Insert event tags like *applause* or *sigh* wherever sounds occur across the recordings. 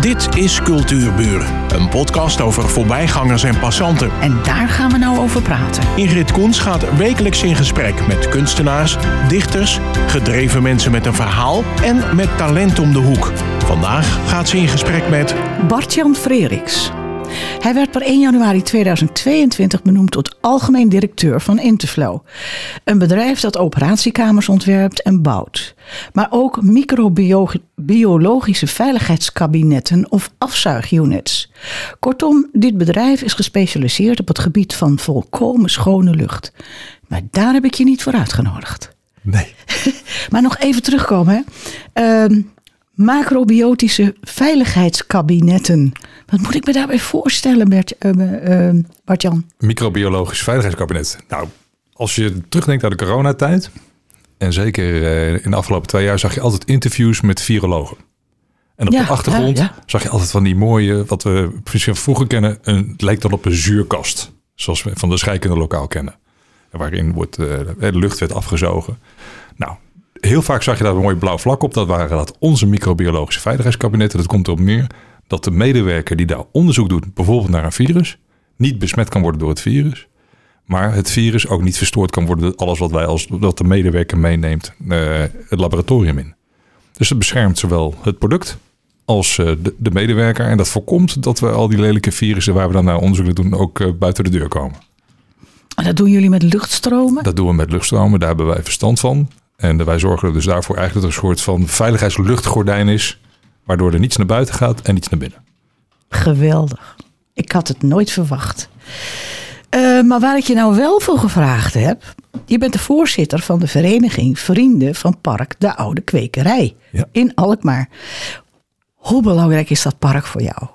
Dit is Cultuurburen, een podcast over voorbijgangers en passanten. En daar gaan we nou over praten. Ingrid Koens gaat wekelijks in gesprek met kunstenaars, dichters, gedreven mensen met een verhaal en met talent om de hoek. Vandaag gaat ze in gesprek met Bart-Jan Freriks. Hij werd per 1 januari 2022 benoemd tot algemeen directeur van Interflow. Een bedrijf dat operatiekamers ontwerpt en bouwt. Maar ook microbiologische veiligheidskabinetten of afzuigunits. Kortom, dit bedrijf is gespecialiseerd op het gebied van volkomen schone lucht. Maar daar heb ik je niet voor uitgenodigd. Nee. *laughs* maar nog even terugkomen. Hè. Uh, macrobiotische veiligheidskabinetten. Wat moet ik me daarbij voorstellen, Bert, uh, uh, Bart-Jan? Microbiologisch veiligheidskabinet. Nou, als je terugdenkt aan de coronatijd... en zeker uh, in de afgelopen twee jaar zag je altijd interviews met virologen. En op Ja, de achtergrond ja, ja. zag je altijd van die mooie... wat we misschien vroeger kennen, een, het leek dan op een zuurkast. Zoals we van de scheikundelokaal kennen. Waarin wordt, eh, de lucht werd afgezogen. Nou, heel vaak zag je daar een mooi blauw vlak op. Dat waren dat onze microbiologische veiligheidskabinetten. Dat komt erop neer dat de medewerker die daar onderzoek doet, bijvoorbeeld naar een virus, niet besmet kan worden door het virus. Maar het virus ook niet verstoord kan worden door alles wat wij als wat de medewerker meeneemt eh, het laboratorium in. Dus het beschermt zowel het product als eh, de, de medewerker. En dat voorkomt dat we al die lelijke virussen waar we dan naar onderzoek naar doen ook eh, buiten de deur komen. En dat doen jullie met luchtstromen? Dat doen we met luchtstromen, daar hebben wij verstand van. En wij zorgen er dus daarvoor eigenlijk dat er een soort van veiligheidsluchtgordijn is. Waardoor er niets naar buiten gaat en niets naar binnen. Geweldig. Ik had het nooit verwacht. Eh, maar waar ik je nou wel voor gevraagd heb. Je bent de voorzitter van de vereniging Vrienden van Park de Oude Kwekerij Ja. in Alkmaar. Hoe belangrijk is dat park voor jou?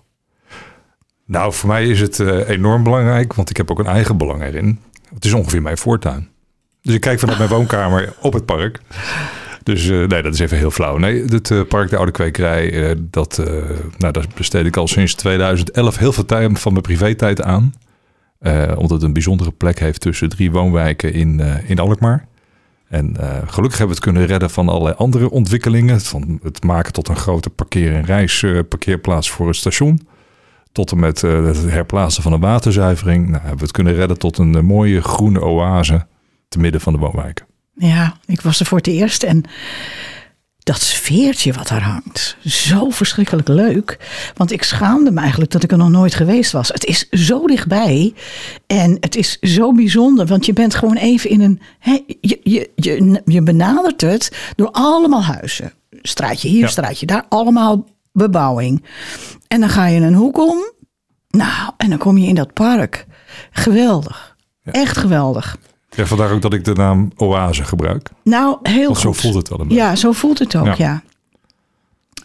Nou, voor mij is het eh, enorm belangrijk, want ik heb ook een eigen belang erin. Het is ongeveer mijn voortuin. Dus ik kijk vanuit mijn woonkamer op het park. Dus eh, nee, dat is even heel flauw. Nee, het eh, park de Oude Kwekerij, eh, dat, nou, daar besteed ik al sinds 2011 heel veel tijd van mijn privé-tijd aan. Omdat het een bijzondere plek heeft tussen drie woonwijken in, in Alkmaar. En gelukkig hebben we het kunnen redden van allerlei andere ontwikkelingen. Van het maken tot een grote parkeer- en reisparkeerplaats voor het station. Tot en met het herplaatsen van een waterzuivering. Nou, hebben we het kunnen redden tot een mooie groene oase te midden van de woonwijken. Ja, ik was er voor het eerst en dat sfeertje wat daar hangt. Zo verschrikkelijk leuk. Want ik schaamde me eigenlijk dat ik er nog nooit geweest was. Het is zo dichtbij en het is zo bijzonder. Want je bent gewoon even in een... hè, je, je, je, je benadert het door allemaal huizen. Straatje hier, Ja. straatje daar. Allemaal bebouwing. En dan ga je een hoek om. Nou, en dan kom je in dat park. Geweldig. Ja. Echt geweldig. Ja, vandaar ook dat ik de naam oase gebruik. Nou, heel Want zo goed. voelt het wel een beetje. Ja, zo voelt het ook, ja. Ja.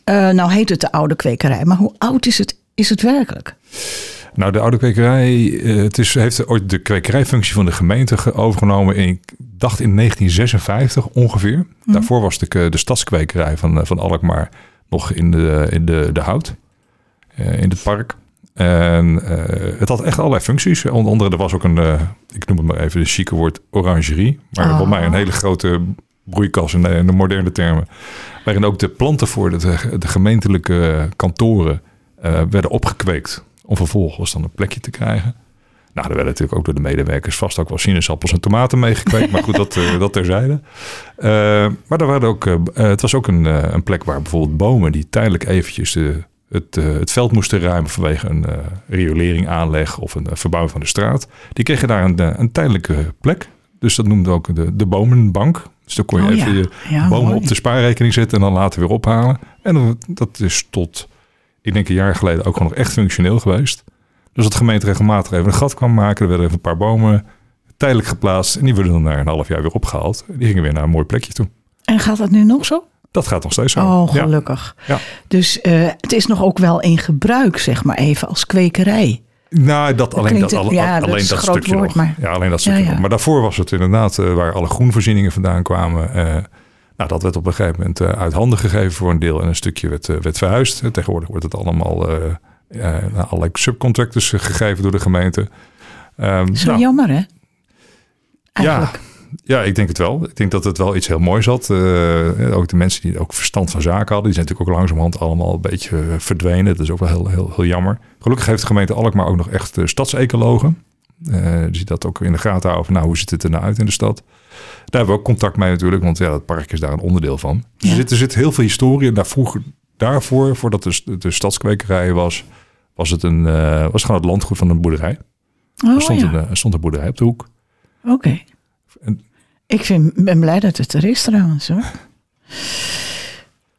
Eh, nou heet het de oude kwekerij, maar hoe oud is het, is het werkelijk? Nou, de oude kwekerij, eh, het is, heeft ooit de kwekerijfunctie van de gemeente ge- overgenomen in, ik dacht in 1956 ongeveer. Daarvoor was de, de stadskwekerij van, eh, van Alkmaar nog in de, in de, de hout, in het park. En eh, het had echt allerlei functies. Onder andere, er was ook een, eh, ik noem het maar even de chique woord, orangerie. Maar Oh. voor mij een hele grote broeikas in de, in de moderne termen. Waarin ook de planten voor de, de gemeentelijke kantoren eh, werden opgekweekt. Om vervolgens dan een plekje te krijgen. Nou, er werden natuurlijk ook door de medewerkers vast ook wel sinaasappels en tomaten meegekweekt. maar goed, dat, eh, dat terzijde. Eh, maar er waren ook, eh, eh, het was ook een, eh, een plek waar bijvoorbeeld bomen... die tijdelijk eventjes de, het, eh, het veld moesten ruimen... vanwege een eh, riolering aanleg of een eh, verbouwing van de straat. Die kregen daar een, een tijdelijke plek. Dus dat noemden we ook de, de bomenbank. Dus dan kon je Oh even ja. je Ja, bomen mooi. op de spaarrekening zetten... en dan later weer ophalen. En dan- dat is tot, ik denk een jaar geleden... ook gewoon nog echt functioneel geweest. Dus dat de gemeente regelmatig even een gat kwam maken. Er werden even een paar bomen tijdelijk geplaatst. En die werden dan na een half jaar weer opgehaald. Die gingen weer naar een mooi plekje toe. En gaat dat nu nog zo? Dat gaat nog steeds zo. Oh, gelukkig. Ja. Dus eh, het is nog ook wel in gebruik, zeg maar even, als kwekerij. Nou, dat alleen dat, ja, alleen dat stukje woord, nog. maar- Ja, alleen dat stukje Ja, ja. nog. Maar daarvoor was het inderdaad eh, waar alle groenvoorzieningen vandaan kwamen. eh, nou, dat werd op een gegeven moment uit handen gegeven voor een deel en een stukje werd, werd verhuisd. Tegenwoordig wordt het allemaal naar allerlei subcontractors gegeven door de gemeente. Ehm, Zo nou, jammer, hè? Eigenlijk. ja, ik denk het wel. Ik denk dat het wel iets heel moois had. Eh, ook de mensen die ook verstand van zaken hadden, die zijn natuurlijk ook langzamerhand allemaal een beetje eh, verdwenen. Dat is ook wel heel, heel, heel jammer. Gelukkig heeft de gemeente Alkmaar ook nog echt uh, stadsecologen. Uh, die dat ook in de gaten houden. Nou, hoe ziet het er nou uit in de stad? Daar hebben we ook contact mee natuurlijk, want ja, het park is daar een onderdeel van. Dus Ja. er, zit, er zit heel veel historie. Daar vroeger, daarvoor, voordat de, de stadskwekerij was, was het, een, uh, was gewoon het landgoed van een boerderij. Oh, er, stond ja. een, er stond een boerderij op de hoek. Oké. En- Ik vind, ben blij dat het er is trouwens hoor.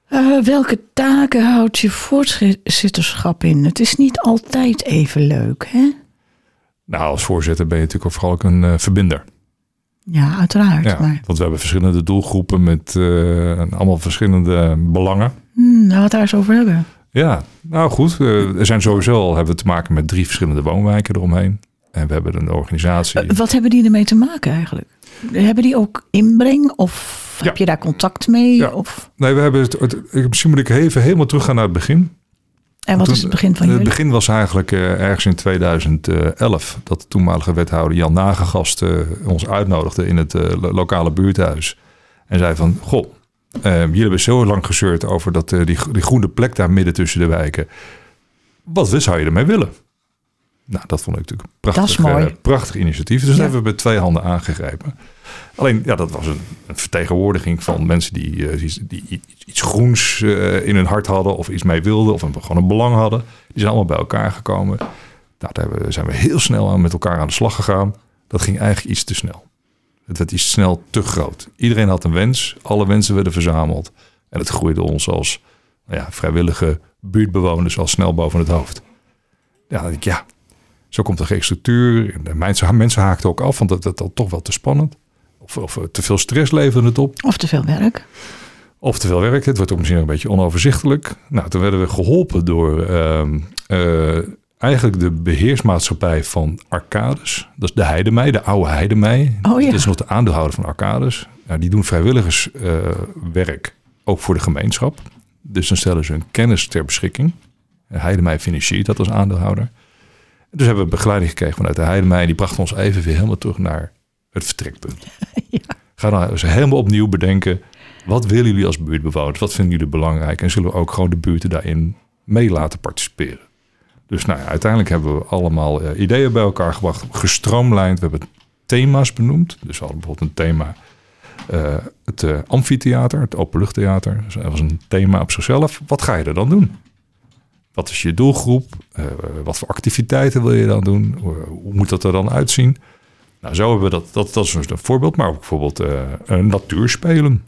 Eh, welke taken houdt je voorzitterschap in? Het is niet altijd even leuk, hè? Nou, als voorzitter ben je natuurlijk vooral ook een uh, verbinder. Ja, uiteraard. Ja, maar... Want we hebben verschillende doelgroepen met uh, allemaal verschillende belangen. Hmm, nou, wat daar eens over hebben. Ja, nou goed. Er zijn sowieso al hebben we te maken met drie verschillende woonwijken eromheen. En we hebben een organisatie. Uh, wat hebben die ermee te maken eigenlijk? Hebben die ook inbreng of ja. heb je daar contact mee? Ja. Of? Nee, we hebben het, het, Misschien moet ik even helemaal teruggaan naar het begin. En wat Toen, is het begin van jullie? Het begin was eigenlijk uh, ergens in 2011 dat de toenmalige wethouder Jan Nagegast uh, ons uitnodigde in het lokale buurthuis. En zei van, goh, jullie hebben zo lang gezeurd over dat, die, die groene plek daar midden tussen de wijken. Wat zou je ermee willen? Nou, dat vond ik natuurlijk een prachtig, uh, prachtig initiatief. Dus ja. dat hebben we met twee handen aangegrepen. Alleen, ja, dat was een, een vertegenwoordiging van mensen die, uh, die, die, iets groens uh, in hun hart hadden... of iets mee wilden of een, gewoon een belang hadden. Die zijn allemaal bij elkaar gekomen. Nou, daar we, zijn we heel snel aan met elkaar aan de slag gegaan. Dat ging eigenlijk iets te snel. Het werd iets snel te groot. Iedereen had een wens. Alle wensen werden verzameld. En het groeide ons als nou ja, vrijwillige buurtbewoners al snel boven het hoofd. Ja, dan denk ik, ja, zo komt er geen structuur. En de mensen, mensen haakten ook af, want dat is toch wel te spannend. Of, of te veel stress leverde het op. Of te veel werk. Of te veel werk. Het wordt ook misschien een beetje onoverzichtelijk. Nou, toen werden we geholpen door uh, uh, eigenlijk de beheersmaatschappij van Arcades. Dat is de Heidemei, de oude Heidemei. Oh, ja. Dat is nog de aandeelhouder van Arcades. Nou, die doen vrijwilligerswerk ook voor de gemeenschap. Dus dan stellen ze hun kennis ter beschikking. Heidemei financiert dat als aandeelhouder. Dus hebben we begeleiding gekregen vanuit de Heidemei. Die bracht ons even weer helemaal terug naar het vertrekpunt. *laughs* Ja. Ga dan eens helemaal opnieuw bedenken. Wat willen jullie als buurtbewoners? Wat vinden jullie belangrijk? En zullen we ook gewoon de buurten daarin mee laten participeren? Dus nou ja, uiteindelijk hebben we allemaal uh, ideeën bij elkaar gebracht. Gestroomlijnd. We hebben thema's benoemd. Dus we hadden bijvoorbeeld een thema. Uh, het uh, amfitheater, het openluchttheater. Dus dat was een thema op zichzelf. Wat ga je er dan doen? Wat is je doelgroep? Uh, wat voor activiteiten wil je dan doen? hoe moet dat er dan uitzien? Nou, zo hebben we dat. Dat, dat is een voorbeeld. Maar ook bijvoorbeeld uh, natuurspelen.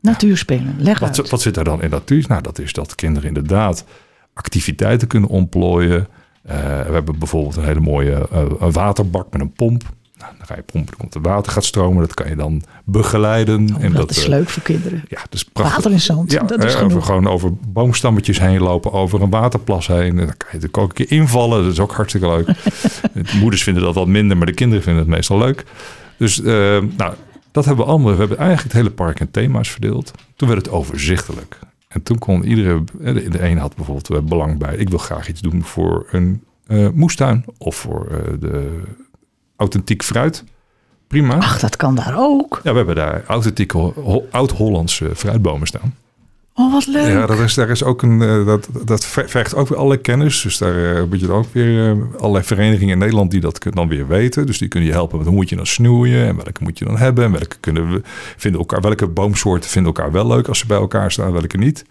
Natuurspelen, leg wat, uit. Wat zit daar dan in natuur? Nou, dat is dat kinderen inderdaad activiteiten kunnen ontplooien. Uh, we hebben bijvoorbeeld een hele mooie uh, een waterbak met een pomp. Nou, dan ga je pompen, komt er water gaat stromen. Dat kan je dan begeleiden. Oh, en dat, dat is leuk voor kinderen. Ja, dat is prachtig. Water en zand, ja, dat is eh, over, gewoon over boomstammetjes heen lopen, over een waterplas heen. En dan kan je natuurlijk ook een keer invallen. Dat is ook hartstikke leuk. *laughs* de moeders vinden dat wat minder, maar de kinderen vinden het meestal leuk. Dus uh, nou, dat hebben we allemaal. We hebben eigenlijk het hele park in thema's verdeeld. Toen werd het overzichtelijk. En toen kon iedere... De, de een had bijvoorbeeld belang bij... ik wil graag iets doen voor een uh, moestuin... of voor uh, de authentiek fruit. Prima. Ach, dat kan daar ook. Ja, we hebben daar authentieke ho oud-Hollandse fruitbomen staan. Oh, wat leuk. Ja, dat is, daar is ook een, uh, dat, dat vergt ook weer allerlei kennis. Dus daar uh, moet je ook weer uh, allerlei verenigingen in Nederland die dat dan weer weten. Dus die kunnen je helpen met hoe moet je dan snoeien en welke moet je dan hebben. En welke kunnen we vinden elkaar, welke boomsoorten vinden elkaar wel leuk als ze bij elkaar staan, welke niet.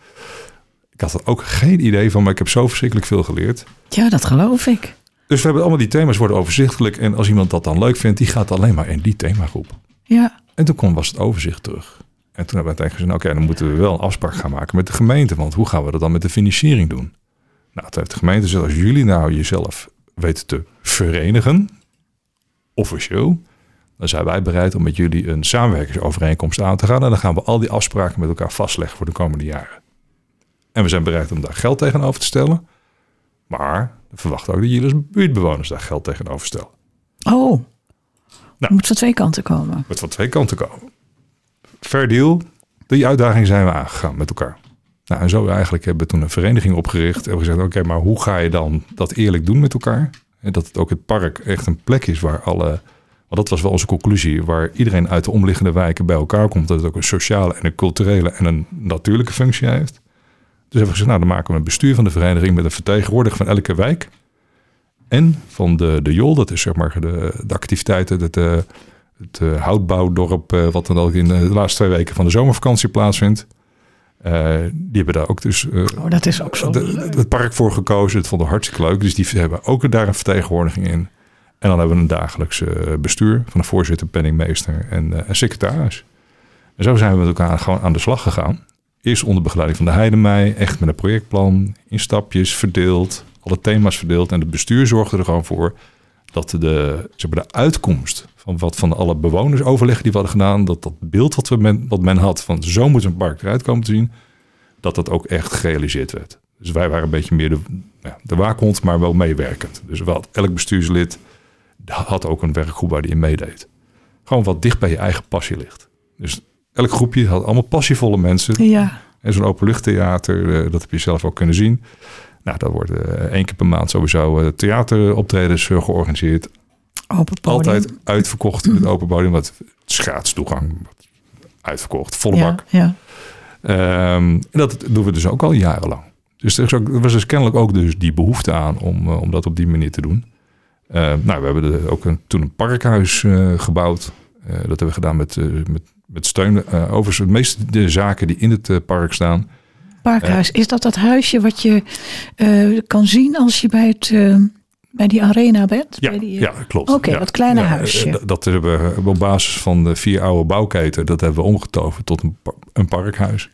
Ik had er ook geen idee van, maar ik heb zo verschrikkelijk veel geleerd. Ja, dat geloof ik. Dus we hebben allemaal die thema's worden overzichtelijk. En als iemand dat dan leuk vindt, die gaat alleen maar in die themagroep. Ja. En toen kwam, was het overzicht terug. En toen hebben we uiteindelijk gezegd, oké, okay, dan moeten we wel een afspraak gaan maken met de gemeente. Want hoe gaan we dat dan met de financiering doen? Nou, toen heeft de gemeente gezegd, als jullie nou jezelf weten te verenigen, officieel, dan zijn wij bereid om met jullie een samenwerkingsovereenkomst aan te gaan. En dan gaan we al die afspraken met elkaar vastleggen voor de komende jaren. En we zijn bereid om daar geld tegenover te stellen. Maar we verwachten ook dat jullie als buurtbewoners daar geld tegenover stellen. Oh, nou, moet van twee kanten komen. Moet van twee kanten komen. Fair deal. Die uitdaging zijn we aangegaan met elkaar. Nou, en zo eigenlijk hebben we toen een vereniging opgericht. En we gezegd, oké, okay, maar hoe ga je dan dat eerlijk doen met elkaar? En dat het ook het park echt een plek is waar alle Want dat was wel onze conclusie, waar iedereen uit de omliggende wijken bij elkaar komt, dat het ook een sociale en een culturele en een natuurlijke functie heeft. Dus hebben we gezegd, nou dan maken we een bestuur van de vereniging met een vertegenwoordiger van elke wijk. En van de, de JOL, dat is zeg maar de, de activiteiten, het, uh, het uh, houtbouwdorp, uh, wat dan ook in de laatste twee weken van de zomervakantie plaatsvindt. die hebben daar ook dus oh, dat is ook zo de, het park voor gekozen. Het vonden we hartstikke leuk. Dus die hebben ook daar een vertegenwoordiging in. En dan hebben we een dagelijks bestuur van een voorzitter, penningmeester en een secretaris. En zo zijn we met elkaar gewoon aan de slag gegaan. Eerst onder begeleiding van de Heidemei, echt met een projectplan, in stapjes verdeeld, alle thema's verdeeld. En het bestuur zorgde er gewoon voor dat de, zeg de uitkomst van wat van alle bewoners overleggen die we hadden gedaan, dat dat beeld wat, we men, wat men had van zo moet een park eruit komen te zien, dat dat ook echt gerealiseerd werd. Dus wij waren een beetje meer de, ja, de waakhond, maar wel meewerkend. Dus wel, elk bestuurslid had ook een werkgroep waar die in meedeed. Gewoon wat dicht bij je eigen passie ligt. Dus elk groepje had allemaal passievolle mensen. Ja. En zo'n openluchttheater, dat heb je zelf ook kunnen zien. Nou, dat wordt uh, één keer per maand sowieso uh, theateroptredens uh, georganiseerd. Open podium. Altijd uitverkocht in het open podium. Wat schaatstoegang, uitverkocht, volle ja, bak. Ja. Um, en dat doen we dus ook al jarenlang. Dus er, was dus kennelijk ook dus die behoefte aan om, om dat op die manier te doen. nou, we hebben er ook een, toen een parkhuis gebouwd. dat hebben we gedaan met, met, met steun. overigens, de meeste de zaken die in het park staan Parkhuis. Is dat dat huisje wat je uh, kan zien als je bij, het, bij die arena bent? Ja, bij die, ja klopt. Oké, okay, ja, dat kleine ja, huisje. Dat hebben we op basis van de vier oude bouwketen, dat hebben we omgetoverd tot een, een parkhuis.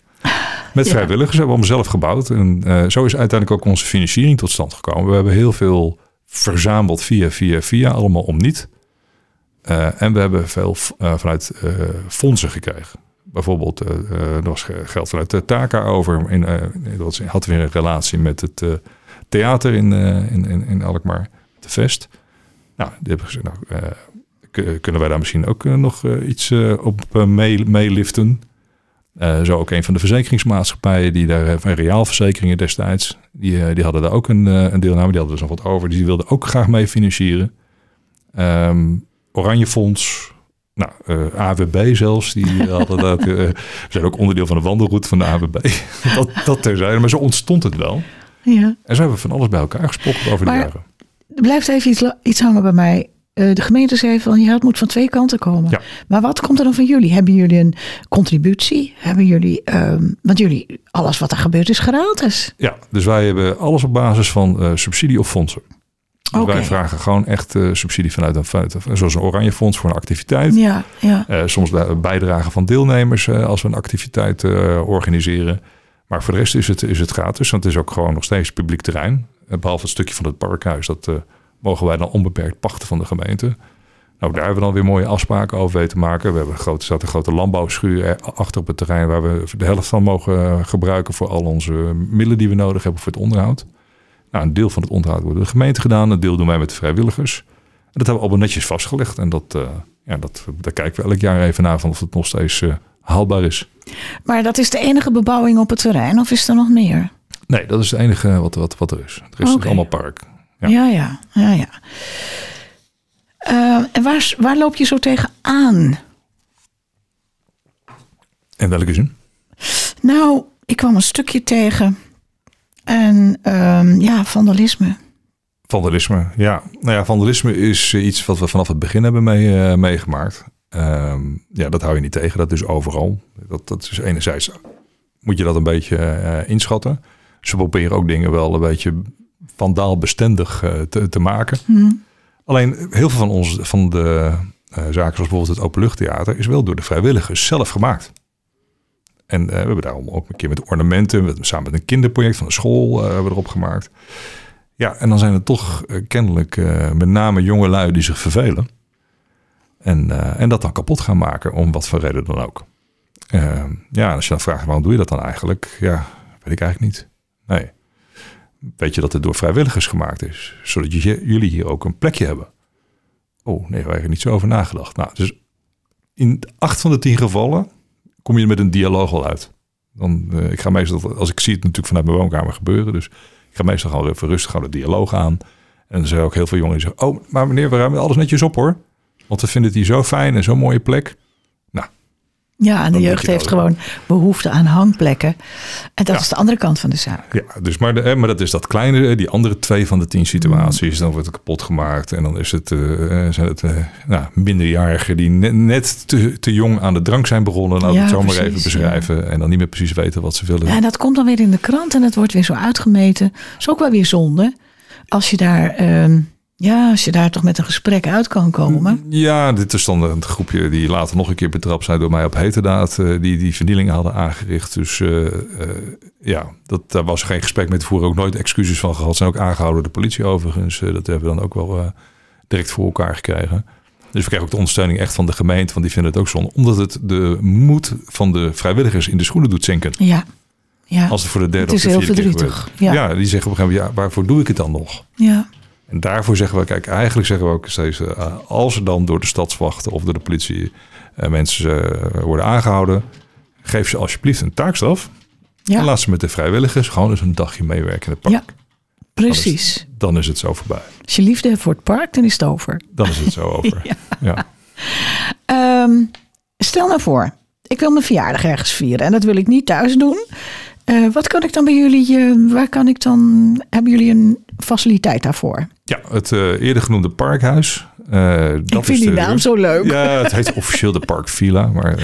Met vrijwilligers hebben we hem zelf gebouwd. En uh, zo is uiteindelijk ook onze financiering tot stand gekomen. We hebben heel veel verzameld via, via, via, allemaal om niet. En we hebben veel vanuit fondsen gekregen. Bijvoorbeeld, er was geld vanuit de Taka over. In, dat we weer een relatie met het theater in, in, in, in Alkmaar, de Vest. Nou, die hebben gezegd, nou, kunnen wij daar misschien ook nog iets op meeliften? zo ook een van de verzekeringsmaatschappijen die daar van Reaalverzekeringen destijds, die, die hadden daar ook een, een deelname, die hadden dus nog wat over, die wilden ook graag mee financieren. Um, Oranje Fonds, nou, uh, AWB zelfs, die *laughs* hadden dat. Uh, zijn ook onderdeel van de wandelroute van de AWB. *laughs* dat, dat terzijde, maar zo ontstond het wel. Ja. En zo hebben we van alles bij elkaar gesproken over maar, de jaren. Er blijft even iets, iets hangen bij mij. Uh, de gemeente zei van ja, het moet van twee kanten komen. Ja. Maar wat komt er dan van jullie? Hebben jullie een contributie? Hebben jullie, um, want jullie, alles wat er gebeurt is gratis. Ja, dus wij hebben alles op basis van subsidie of fondsen. Dus okay. wij vragen gewoon echt uh, subsidie vanuit een feit. Zoals een oranje fonds voor een activiteit. Ja, ja. Uh, soms bijdragen van deelnemers uh, als we een activiteit organiseren. Maar voor de rest is het, is het gratis. Want het is ook gewoon nog steeds publiek terrein. behalve het stukje van het parkhuis. Dat mogen wij dan onbeperkt pachten van de gemeente. Nou, daar hebben we dan weer mooie afspraken over weten maken. We hebben een grote, staat een grote landbouwschuur achter op het terrein... waar we de helft van mogen gebruiken... voor al onze middelen die we nodig hebben voor het onderhoud. Nou, een deel van het onderhoud wordt door de gemeente gedaan, een deel doen wij met de vrijwilligers. En dat hebben we allemaal netjes vastgelegd. En dat, uh, ja, dat, daar kijken we elk jaar even naar van of het nog steeds uh, haalbaar is. Maar dat is de enige bebouwing op het terrein of is er nog meer? Nee, dat is het enige wat, wat, wat er is. Er is okay. allemaal park. Ja, ja, ja. ja, ja. Uh, en waar, waar loop je zo tegenaan? In welke zin? Nou, ik kwam een stukje tegen en um, ja, vandalisme. Vandalisme, ja. Nou ja, vandalisme is iets wat we vanaf het begin hebben mee, uh, meegemaakt. Um, ja, dat hou je niet tegen, dat is overal. Dat, dat is enerzijds, moet je dat een beetje uh, inschatten. Ze proberen ook dingen wel een beetje vandaalbestendig uh, te, te maken. Hmm. Alleen heel veel van, ons, van de zaken, zoals bijvoorbeeld het openluchttheater, is wel door de vrijwilligers zelf gemaakt. En uh, we hebben daarom ook een keer met ornamenten, samen met een kinderproject van de school, uh, hebben we erop gemaakt. Ja, en dan zijn het toch uh, kennelijk met name jonge lui die zich vervelen. En, en dat dan kapot gaan maken, om wat voor reden dan ook. ja, als je dan vraagt, waarom doe je dat dan eigenlijk? Ja, weet ik eigenlijk niet. Nee. Weet je dat het door vrijwilligers gemaakt is? Zodat je, jullie hier ook een plekje hebben. Oh, nee, daar heb ik niet zo over nagedacht. Nou, dus in acht van de tien gevallen kom je met een dialoog al uit. Dan, uh, ik ga meestal, als ik zie het natuurlijk vanuit mijn woonkamer gebeuren, dus ik ga meestal gewoon even rustig gaan de dialoog aan. En er zijn ook heel veel jongens die zeggen, oh, maar meneer, we ruimen alles netjes op hoor. Want we vinden het hier zo fijn en zo'n mooie plek. Ja, en de jeugd je heeft gewoon behoefte aan hangplekken. En dat Ja. is de andere kant van de zaak. Ja, dus maar, de, maar dat is dat kleine, eh, die andere twee van de tien situaties. Dan wordt het kapot gemaakt. En dan is het, eh, zijn het eh, nou, minderjarigen die net, net te, te jong aan de drank zijn begonnen. Laten we Ja, het zo maar even beschrijven. En dan niet meer precies weten wat ze willen. Ja, en dat komt dan weer in de krant en het wordt weer zo uitgemeten. Dat is ook wel weer zonde. Als je daar, ehm, ja, als je daar toch met een gesprek uit kan komen. Ja, dit is dan een groepje die later nog een keer betrapt zijn door mij op heterdaad. eh, die die vernielingen hadden aangericht. Dus eh, eh, ja, dat, daar was geen gesprek mee te voeren. Ook nooit excuses van gehad. Zijn ook aangehouden door de politie overigens. Dat hebben we dan ook wel direct voor elkaar gekregen. Dus we krijgen ook de ondersteuning echt van de gemeente. Want die vinden het ook zonde. Omdat het de moed van de vrijwilligers in de schoenen doet zinken. Ja, ja, Als het voor de derde Het is of de heel vierde keer verdrietig, ja. Ja. die zeggen op een gegeven moment, ja, waarvoor doe ik het dan nog? ja. En daarvoor zeggen we, kijk, eigenlijk zeggen we ook steeds, eh, als er dan door de stadswachten of door de politie eh, mensen eh, worden aangehouden, geef ze alsjeblieft een taakstraf. En ja laat ze met de vrijwilligers gewoon eens een dagje meewerken in het park. Ja. precies. Dan is het zo voorbij. Als je liefde hebt voor het park, dan is het over. Dan is het zo *laughs* over. Ja. ja. Ehm, stel nou voor, ik wil mijn verjaardag ergens vieren en dat wil ik niet thuis doen. Wat kan ik dan bij jullie, waar kan ik dan, hebben jullie een faciliteit daarvoor? Ja, het eh, eerder genoemde parkhuis. dat ik vind is die de- naam zo leuk. Ja, het heet officieel de Park Villa, maar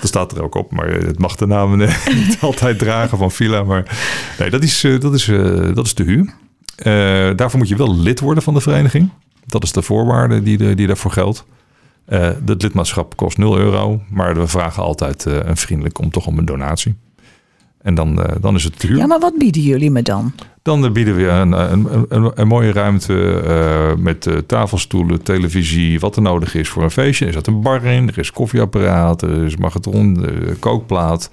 dat *laughs* staat er ook op. Maar het mag de naam *laughs* niet altijd dragen van Villa. Maar nee, dat is, dat is, dat is de huur. Daarvoor moet je wel lid worden van de vereniging. Dat is de voorwaarde die, de, die daarvoor geldt. Het lidmaatschap kost 0 euro, maar we vragen altijd een vriendelijk om toch om een donatie. En dan, eh, dan is het te huur. Ja, maar wat bieden jullie me dan? Dan eh, bieden we een, een, een, een mooie ruimte eh, met tafelstoelen, televisie, wat er nodig is voor een feestje. Er zit een bar in, er is koffieapparaat, er is eh, kookplaat,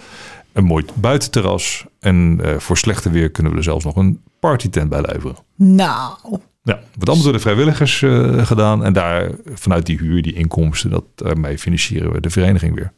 een mooi buitenterras. En voor slechte weer kunnen we er zelfs nog een partytent bij leveren. Nou, Ja, wordt allemaal door de vrijwilligers gedaan. En daar vanuit die huur, die inkomsten, dat, daarmee financieren we de vereniging weer.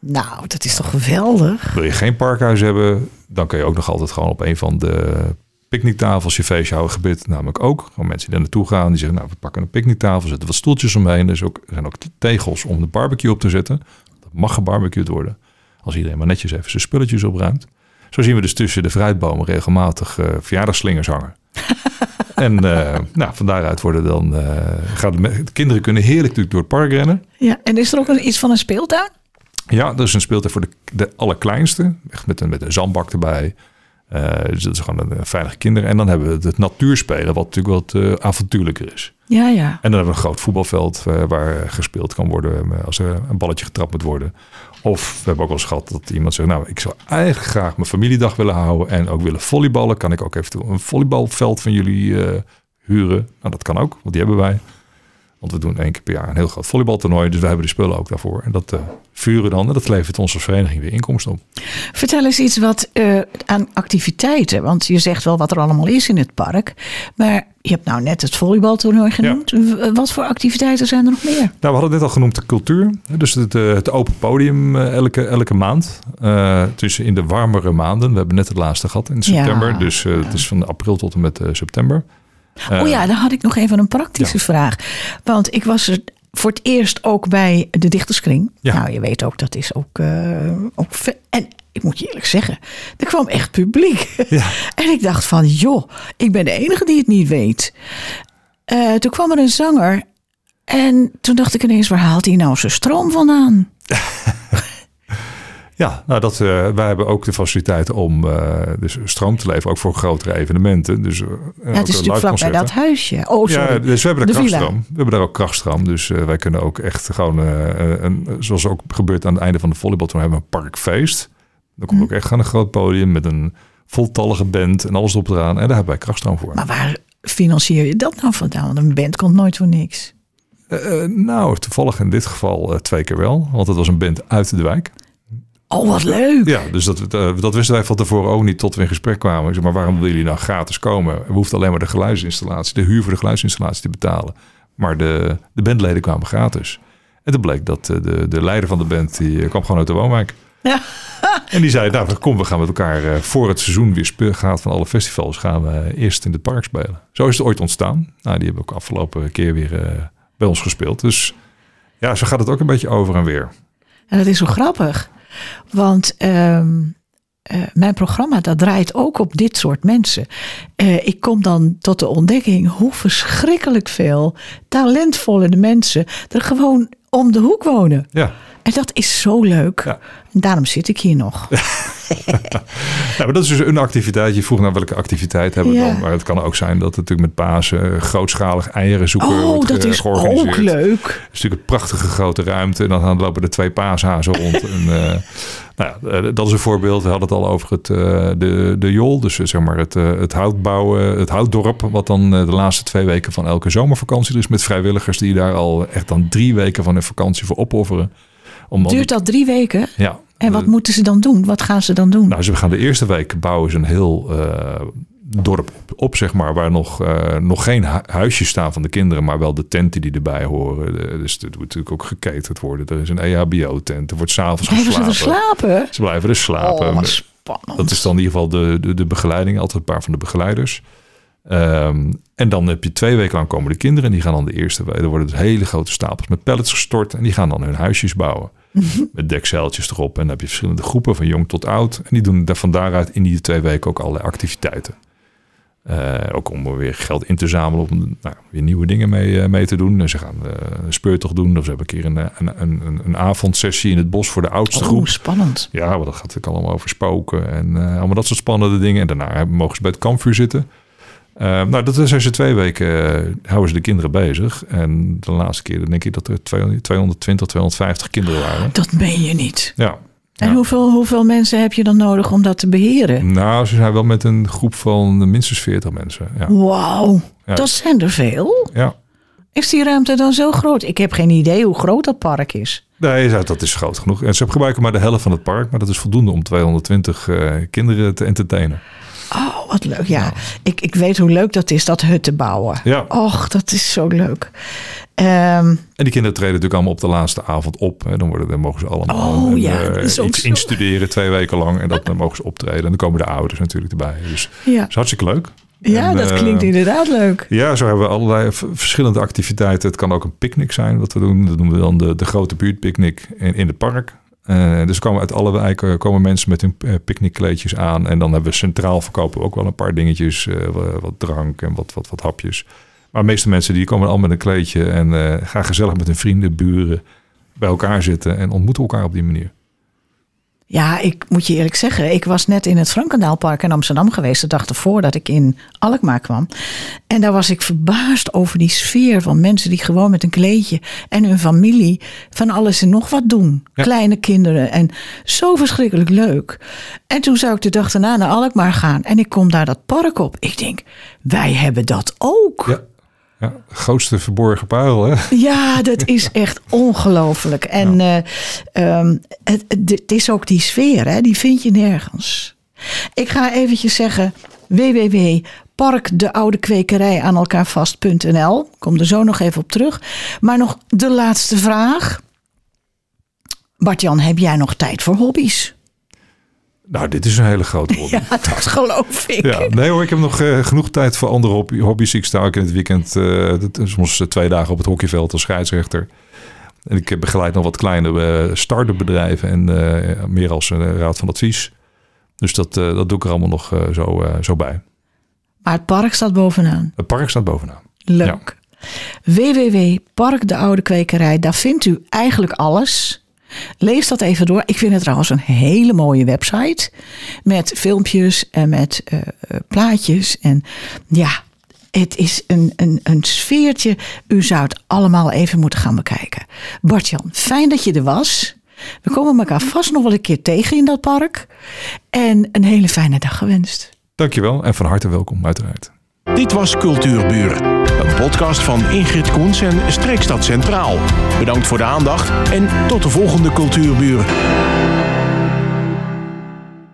Nou, dat is toch geweldig? Wil je geen parkhuis hebben, dan kun je ook nog altijd gewoon op een van de picknicktafels je feestje houden gebit. Namelijk ook gewoon mensen die daar naartoe gaan. Die zeggen, nou, we pakken een picknicktafel, zetten wat stoeltjes omheen. Er, is ook, er zijn ook tegels om de barbecue op te zetten. Dat mag gebarbecued worden. Als iedereen maar netjes even zijn spulletjes opruimt. Zo zien we dus tussen de fruitbomen regelmatig eh verjaardagslingers hangen. *laughs* en eh, nou, van daaruit worden dan... eh, gaan de, de kinderen kunnen heerlijk natuurlijk door het park rennen. Ja, en is er ook iets van een speeltuin? Ja, dat is een speeltuin voor de, de allerkleinste. Echt met een, met een zandbak erbij. Eh, dus dat is gewoon een, veilige kinderen. En dan hebben we het natuurspelen, wat natuurlijk wat eh, avontuurlijker is. Ja, ja. En dan hebben we een groot voetbalveld eh, waar gespeeld kan worden als er een balletje getrapt moet worden. Of we hebben ook wel eens gehad dat iemand zegt, nou, ik zou eigenlijk graag mijn familiedag willen houden en ook willen volleyballen. Kan ik ook eventueel een volleybalveld van jullie huren? Nou, dat kan ook, want die hebben wij. Want we doen één keer per jaar een heel groot volleybaltoernooi. Dus we hebben die spullen ook daarvoor. En dat eh, vuren dan. En dat levert onze vereniging weer inkomsten op. Vertel eens iets wat eh, aan activiteiten. Want je zegt wel wat er allemaal is in het park. Maar je hebt nou net het volleybaltoernooi genoemd. Wat voor activiteiten zijn er nog meer? Nou, we hadden net al genoemd de cultuur. Dus het, eh, het open podium elke, elke maand. Eh tussen in de warmere maanden. We hebben net het laatste gehad in september. Ja. Dus het is van april tot en met september. Eh, oh ja, dan had ik nog even een praktische vraag. Want ik was er voor het eerst ook bij de Dichterskring. Ja. Nou, je weet ook, dat is ook... eh, ook en ik moet je eerlijk zeggen, er kwam echt publiek. *laughs* Ja. En ik dacht van, joh, ik ben de enige die het niet weet. Eh, toen kwam er een zanger. En toen dacht ik ineens, waar haalt hij nou zijn stroom vandaan? *laughs* Ja, nou dat, eh, wij hebben ook de faciliteiten om eh, dus stroom te leveren. Ook voor grotere evenementen. Dus, eh, Ja, het is natuurlijk vlakbij dat huisje. Oh, sorry. Ja, dus we hebben daar De krachtstroom. We hebben daar ook krachtstroom. Dus wij kunnen ook echt gewoon, een, zoals ook gebeurt aan het einde van de volleybaltoernooi, hebben we een parkfeest. Dan komt Hm. ook echt aan een groot podium met een voltallige band en alles op eraan. En daar hebben wij krachtstroom voor. Maar waar financier je dat nou vandaan? Want een band komt nooit voor niks. Nou, toevallig in dit geval twee keer wel. Want het was een band uit de wijk. Oh, wat leuk. Ja, dus dat, eh, dat wisten wij van tevoren ook niet tot we in gesprek kwamen. Ik maar waarom willen jullie nou gratis komen? We hoefden alleen maar de geluidsinstallatie, de huur voor de geluidsinstallatie te betalen. Maar de, de bandleden kwamen gratis. En toen bleek dat eh, de, de leider van de band, die eh, kwam gewoon uit de woonwijk. Ja. *laughs* En die zei, nou kom, we gaan met elkaar voor het seizoen weer gaat van alle festivals, gaan we eerst in het park spelen. Zo is het ooit ontstaan. Nou, die hebben ook afgelopen keer weer bij ons gespeeld. Dus ja, zo gaat het ook een beetje over en weer. En dat is zo grappig. Want ehm, eh, mijn programma dat draait ook op dit soort mensen. Eh, ik kom dan tot de ontdekking hoe verschrikkelijk veel talentvolle mensen er gewoon om de hoek wonen. Ja. En dat is zo leuk. Ja. En daarom zit ik hier nog. *laughs* Ja, maar dat is dus een activiteit. Je vroeg naar welke activiteit hebben we Ja. dan. Maar het kan ook zijn dat het natuurlijk met Pasen eh, grootschalig eieren zoeken Oh, wordt dat is ook leuk. Het is natuurlijk een prachtige grote ruimte. En dan lopen er twee paashazen rond. en, eh, nou ja, eh, dat is een voorbeeld. We hadden het al over het, de, de Jol. Dus zeg maar het, het houtbouwen, het houtdorp. Wat dan de laatste twee weken van elke zomervakantie er is. Met vrijwilligers die daar al echt dan drie weken van hun vakantie voor opofferen. Duurt dat drie weken? ja, En wat moeten ze dan doen? Wat gaan ze dan doen? nou, ze gaan de eerste week bouwen ze een heel eh, dorp op, zeg maar, waar nog, eh, nog geen hu- huisjes staan van de kinderen, maar wel de tenten die erbij horen. Dus er moet natuurlijk ook geketerd worden. Er is een EHBO-tent. Er wordt s'avonds Blijven ze geslapen. er slapen? Ze blijven er slapen. Oh. Dat is dan in ieder geval de, de, de begeleiding, altijd een paar van de begeleiders. Ehm, en dan heb je twee weken lang komen de kinderen. En die gaan dan de eerste week. Er worden dus hele grote stapels met pallets gestort. En die gaan dan hun huisjes bouwen. Met dekzeiltjes erop. En dan heb je verschillende groepen van jong tot oud. En die doen daar van daaruit in die twee weken ook allerlei activiteiten. Eh, ook om weer geld in te zamelen om nou, weer nieuwe dingen mee, eh, mee te doen. Dus ze gaan eh, een speurtocht doen. Of ze hebben een keer een, een, een, een avondsessie in het bos voor de oudste groep. Oh, spannend. Ja, maar dat gaat natuurlijk allemaal over spoken en allemaal dat soort spannende dingen. En daarna mogen ze bij het kampvuur zitten. Eh, nou, dat zijn ze twee weken, eh, houden ze de kinderen bezig. En de laatste keer denk ik dat er 200 220, 250 kinderen waren. Dat meen je niet. Ja. En Ja. hoeveel, hoeveel mensen heb je dan nodig om dat te beheren? Nou, ze zijn wel met een groep van minstens 40 mensen. Ja. Wauw, Ja. dat zijn er veel. ja. Is die ruimte dan zo groot? Ik heb geen idee hoe groot dat park is. Nee, dat is groot genoeg. En ze gebruiken maar de helft van het park, maar dat is voldoende om 220 eh, kinderen te entertainen. Oh, wat leuk. Ja, ik, ik weet hoe leuk dat is, dat hut te bouwen. Ja. Och, dat is zo leuk. Ehm, En die kinderen treden natuurlijk allemaal op de laatste avond op. Hè. Dan, worden, dan mogen ze allemaal Oh, ja, eh, ook iets zo. instuderen twee weken lang. En dat, dan mogen ze optreden. En dan komen de ouders natuurlijk erbij. Dus ja, dat is hartstikke leuk. ja En, dat eh, klinkt inderdaad leuk. Ja, zo hebben we allerlei verschillende activiteiten. Het kan ook een picknick zijn wat we doen. Dat noemen we dan de, de grote buurtpicknick in, in het park. Eh, dus komen uit alle wijken komen mensen met hun eh, picknickkleedjes aan. En dan hebben we centraal verkopen ook wel een paar dingetjes. eh, wat, drank en wat, wat, wat hapjes. Maar de meeste mensen die komen allemaal met een kleedje. En eh, gaan gezellig met hun vrienden, buren bij elkaar zitten. En ontmoeten elkaar op die manier. Ja, ik moet je eerlijk zeggen, ik was net in het Frankendaalpark in Amsterdam geweest, de dag ervoor dat ik in Alkmaar kwam. En daar was ik verbaasd over die sfeer van mensen die gewoon met een kleedje en hun familie van alles en nog wat doen. Ja. Kleine kinderen en zo verschrikkelijk leuk. En toen zou ik de dag daarna naar Alkmaar gaan en ik kom daar dat park op. Ik denk, wij hebben dat ook. Ja. Ja, grootste verborgen parel, hè? Ja, dat is echt ongelooflijk. En eh, ehm, het, het, het is ook die sfeer, hè? die vind je nergens. Ik ga eventjes zeggen www.parkdeoudekwekerij aan elkaar vast.nl. Kom er zo nog even op terug. Maar nog de laatste vraag. Bart-Jan, heb jij nog tijd voor hobby's? Nou, dit is een hele grote hobby. *laughs* Ja, dat geloof ik. Ja, nee hoor, ik heb nog eh, genoeg tijd voor andere hobby- hobby's. Ik sta ook in het weekend eh, is soms twee dagen op het hockeyveld als scheidsrechter. En ik eh, begeleid nog wat kleine eh start-up bedrijven en eh, meer als een raad van advies. Dus dat, eh, dat doe ik er allemaal nog eh, zo, eh, zo bij. Maar het park staat bovenaan. Het park staat bovenaan. Leuk. Oude Kwekerij, daar vindt u eigenlijk alles. Lees dat even door. Ik vind het trouwens een hele mooie website. Met filmpjes en met eh, eh, plaatjes. En ja, het is een, een, een sfeertje. U zou het allemaal even moeten gaan bekijken. Bartjan, fijn dat je er was. We komen elkaar vast nog wel een keer tegen in dat park. En een hele fijne dag gewenst. Dankjewel en van harte welkom uiteraard. Dit was Cultuurbuur, een podcast van Ingrid Koens en Streekstad Centraal. Bedankt voor de aandacht en tot de volgende Cultuurbuur.